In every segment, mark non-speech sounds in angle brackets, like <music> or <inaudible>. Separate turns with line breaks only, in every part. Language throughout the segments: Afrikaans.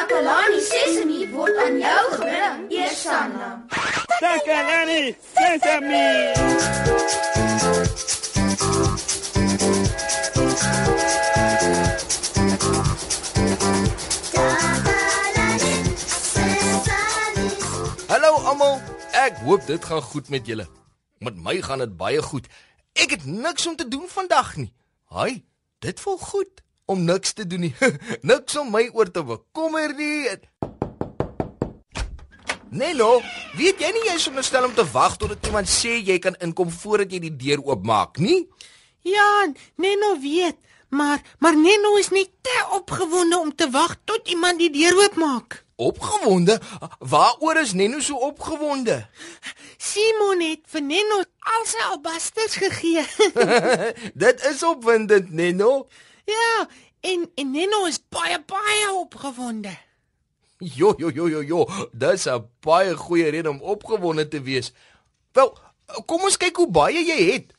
Takalani Sesemi word aan jou gebring, Eersanna.
Takalani Sesame.
Hallo almal. Ek hoop dit gaan goed met julle. Met my gaan dit baie goed. Ek het niks om te doen vandag nie. Haai, dit voel goed om niks te doen nie. <laughs> niks om my oor te bekommer nie. Neno, weet jy nie jy is onderstel om te wag totdat iemand sê jy kan inkom voordat jy die deur oopmaak nie?
Ja, Neno weet, maar maar Neno is net te opgewonde om te wag tot iemand die deur oopmaak.
Opgewonde? Waaroor is Neno so opgewonde?
Simon het vir Neno al sy albasters gegee. <laughs>
Dit is opwindend, Neno.
Ja, en en Neno is baie baie opgewonde.
Jo jo jo jo jo, dis 'n baie goeie rede om opgewonde te wees. Wel, kom ons kyk hoe baie jy het.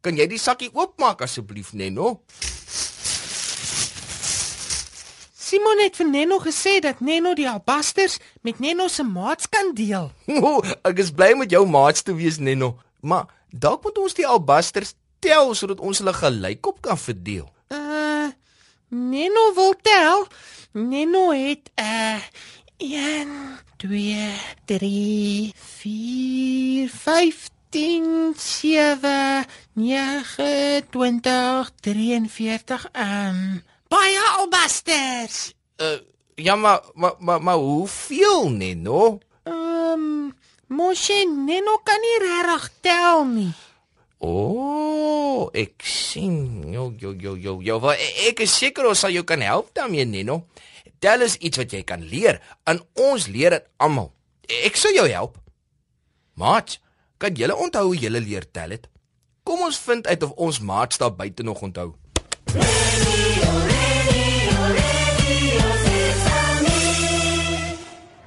Kan jy die sakkie oopmaak asseblief, Neno?
Simon het vir Neno gesê dat Neno die albasters met Neno se maats kan deel. <laughs>
O, ek is bly met jou maats te wees, Neno. Maar dalk moet ons die albasters tel sodat ons hulle gelykop kan verdeel.
Neno wil tel. Neno het uh 1 2 3 4 15 7 9 20 43 um baie albasters.
Uh ja, maar maar maar, maar hoeveel, Neno?
Um Moshe Neno kan nie regtig tel nie.
O, oh, ek sien. Jo jo jo jo. Jo, wel, ek is seker ons sal jou kan help daarmee, Neno. Tel is iets wat jy kan leer. En ons leer dit almal. Ek sal jou help. Maat, kan julle onthou hoe julle leer tel het? Kom ons vind uit of ons maats daar buite nog onthou.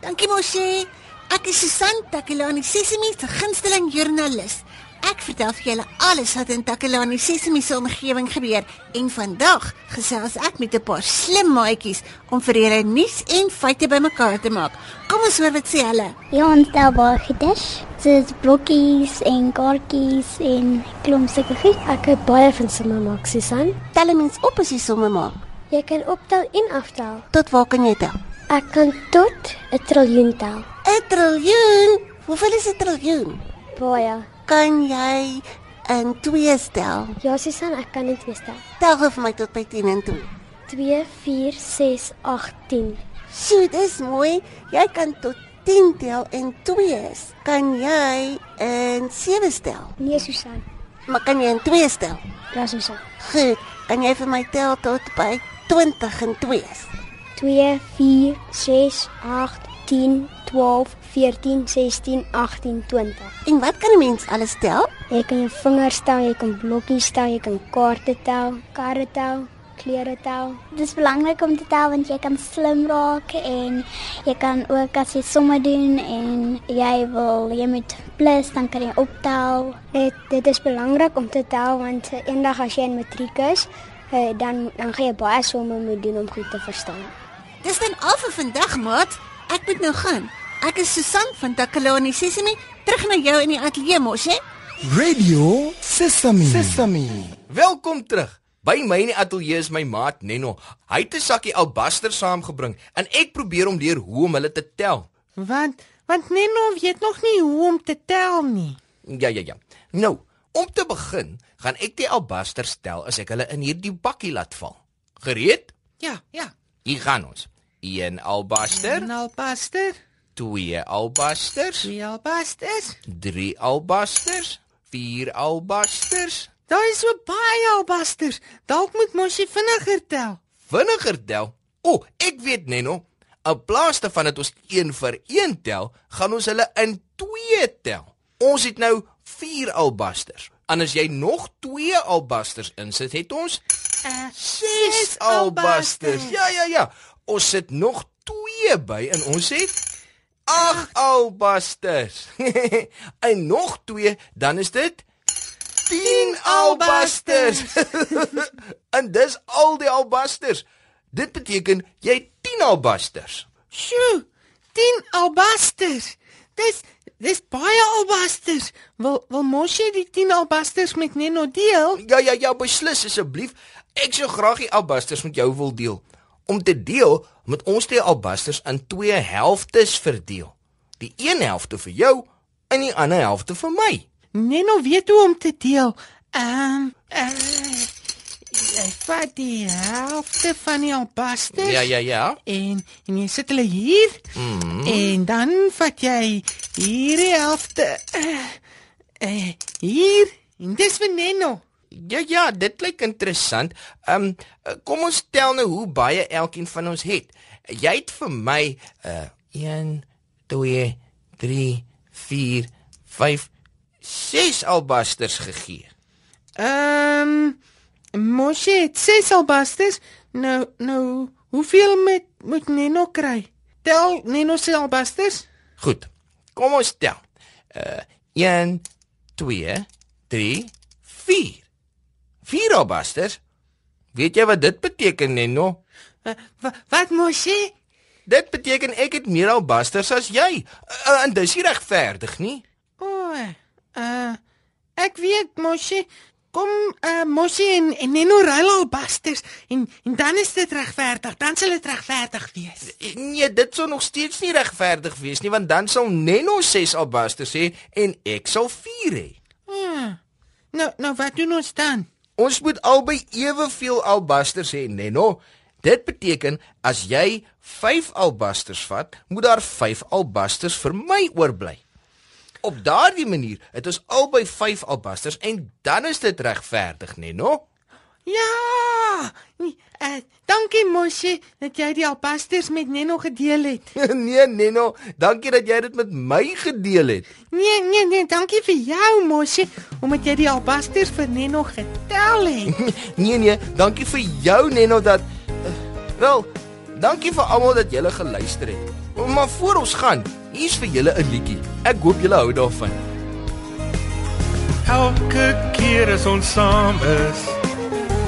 Dankie Moshi. Ek is Susan Takelani, Sesimi se gunsteling joernalis. Ek vertel vir julle alles wat in Takelani Sesimi se omgewing gebeur en vandag gesels ek met 'n paar slim maatjies om vir julle nuus en feite bymekaar te maak. Kom ons hoor wat sê hulle.
Ja, ons tel baie goedes. Soos blokkies en kaartjies en klomp sulke goed.
Ek het baie van somme maak, Susan.
Tel mens op as jy somme maak.
Jy kan optel en aftel.
Tot waar kan jy tel?
Ek kan tot 'n triljoen tel.
'n Triljoen. Hoeveel is 'n triljoen?
Baie.
Kan jy in 2 stel?
Ja, Susan, ek kan dit weer tel.
Tel gou vir my tot by 10 en 2.
2 4 6 8 10.
Sjoe, dis mooi. Jy kan tot 10 tel en 2 is. Kan jy in 7 stel?
Nee, Susan.
Maar kan jy in 2 stel?
Ja, Susan.
Goed. Kan jy vir my tel tot by 20 en 2 is?
2 4 6 8 10 12 14 16 18 20.
En wat kan 'n mens alles tel?
Jy kan jou vingers tel, jy kan blokkies tel, jy kan kaarte tel, karre tel, klere tel.
Dit is belangrik om te tel want jy kan slim raak en jy kan ook as jy somme doen en jy wil jy moet plus dan kan jy optel.
Dit dit is belangrik om te tel want eendag as jy in matriek is, eh, dan dan gaan jy baie somme moet doen om goed te verstaan.
Dis dan al vir vandag, maat. Ek moet nou gaan. Ek is Susan van Takalani Sesimi, terug na jou in die ateljee mos, hè?
Radio Sesame. Sesame.
Welkom terug. By my in die ateljee is my maat Neno. Hy het 'n sakkie albaster saamgebring en ek probeer hom leer hoe om hulle te tel.
Want want Neno weet nog nie hoe om te tel nie.
Ja ja ja. Nou, om te begin, gaan ek die albasters tel as ek hulle in hierdie bakkie laat val. Gereed?
Ja, ja.
Hier gaan ons. 1 albaster,
En albaster,
2 albasters,
twee albasters.
3 albasters, 4 albasters.
Daar is so baie albasters. Dalk moet Moshi vinniger tel.
Vinniger tel. O, oh, ek weet Neno. In plaas daarvan dat ons 1 vir 1 tel, gaan ons hulle in 2 tel. Ons het nou 4 albasters. En as jy nog 2 albasters insit, het ons
Uh,
6 albasters. Ja, ja, ja. Ons sit nog 2 by en ons het 8 albasters. <laughs> en nog 2, dan is dit 10 albasters. <laughs> en dis al die albasters. Dit beteken jy het 10 albasters.
Sjoe, 10 albasters. Dis dis baie albasters. Wil wil mos jy die 10 albasters met Neno deel?
Ja ja ja, beslis asseblief. Ek sou graag die albasters met jou wil deel. Om te deel, moet ons die albasters in twee helftes verdeel. Die een helfte vir jou en die ander helfte vir my.
Neno weet hoe om te deel. Ehm um, uh, jy vat die helfte van die albasters.
Ja ja ja.
En en jy sit hulle hier.
Mhm.
En dan vat jy hierdie helfte uh, uh, hier en dis vir Neno.
Ja ja, dit klink interessant. Ehm um, kom ons tel nou hoe baie elkeen van ons het. Jy het vir my uh 1 2 3 4 5 6 albasters gegee.
Ehm um, mos jy het 6 albasters. Nou nou hoeveel met moet Neno kry? Tel Neno se albasters?
Goed. Kom ons tel. Uh 1 2 3 4. Vier albasters. Weet jy wat dit beteken, Neno?
Uh, wa, wat mos jy?
Dit beteken ek het meer albasters as jy. Uh, en dis nie regverdig nie.
O, uh ek weet mos jy kom uh mos jy en, en Neno ruil albasters en en dan is dit regverdig. Dan sal dit regverdig wees.
Nee, dit sou nog steeds nie regverdig wees nie, want dan sal Neno 6 albasters hê en ek sal 4 hê.
Hmm. Nou nou wat doen ons dan?
Ons moet albei eweveel albasters hê, Neno. Dit beteken as jy 5 albasters vat, moet daar 5 albasters vir my oorbly. Op daardie manier het ons albei 5 albasters en dan is dit regverdig, Neno.
Ja! Uh, dankie Moshi dat jy die albasters met Neno gedeel het. <laughs>
nee, Neno, dankie dat jy dit met my gedeel het.
Nee, nee, nee, dankie vir jou Moshi omdat jy die albasters vir Neno getel het. <laughs>
nee, nee, dankie vir jou Neno dat uh, wel, dankie vir almal dat julle geluister het. Maar voor ons gaan, hier's vir julle 'n liedjie. Ek hoop julle hou daarvan.
Elke keer as ons saam is,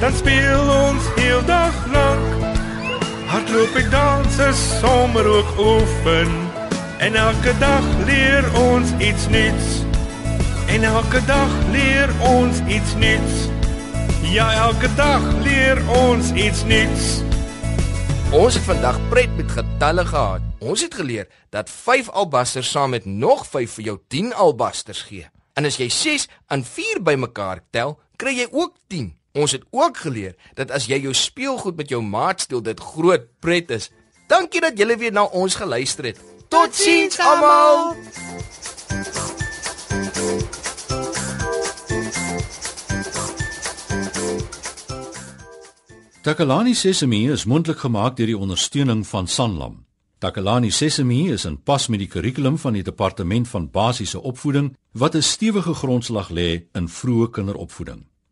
Dan speel ons heel dag lank. Hardloop en dans is sommer ook oefen. En elke dag leer ons iets nuuts. En elke dag leer ons iets nuuts. Ja, elke dag leer ons iets nuuts.
Ons het vandag pret met getalle gehad. Ons het geleer dat 5 albasters saam met nog 5 vir jou 10 albasters gee. En as jy 6 aan 4 bymekaar tel, kry jy ook 10. Ons het ook geleer dat as jy jou speelgoed met jou maat steel, dit groot pret is. Dankie dat julle weer na ons geluister het. Totsiens almal.
Takalani Sesemi is mondelik gemaak deur die ondersteuning van Sanlam. Takalani Sesemi is in pas met die kurrikulum van die Departement van Basiese Opvoeding wat 'n stewige grondslag lê in vroeë kinderopvoeding.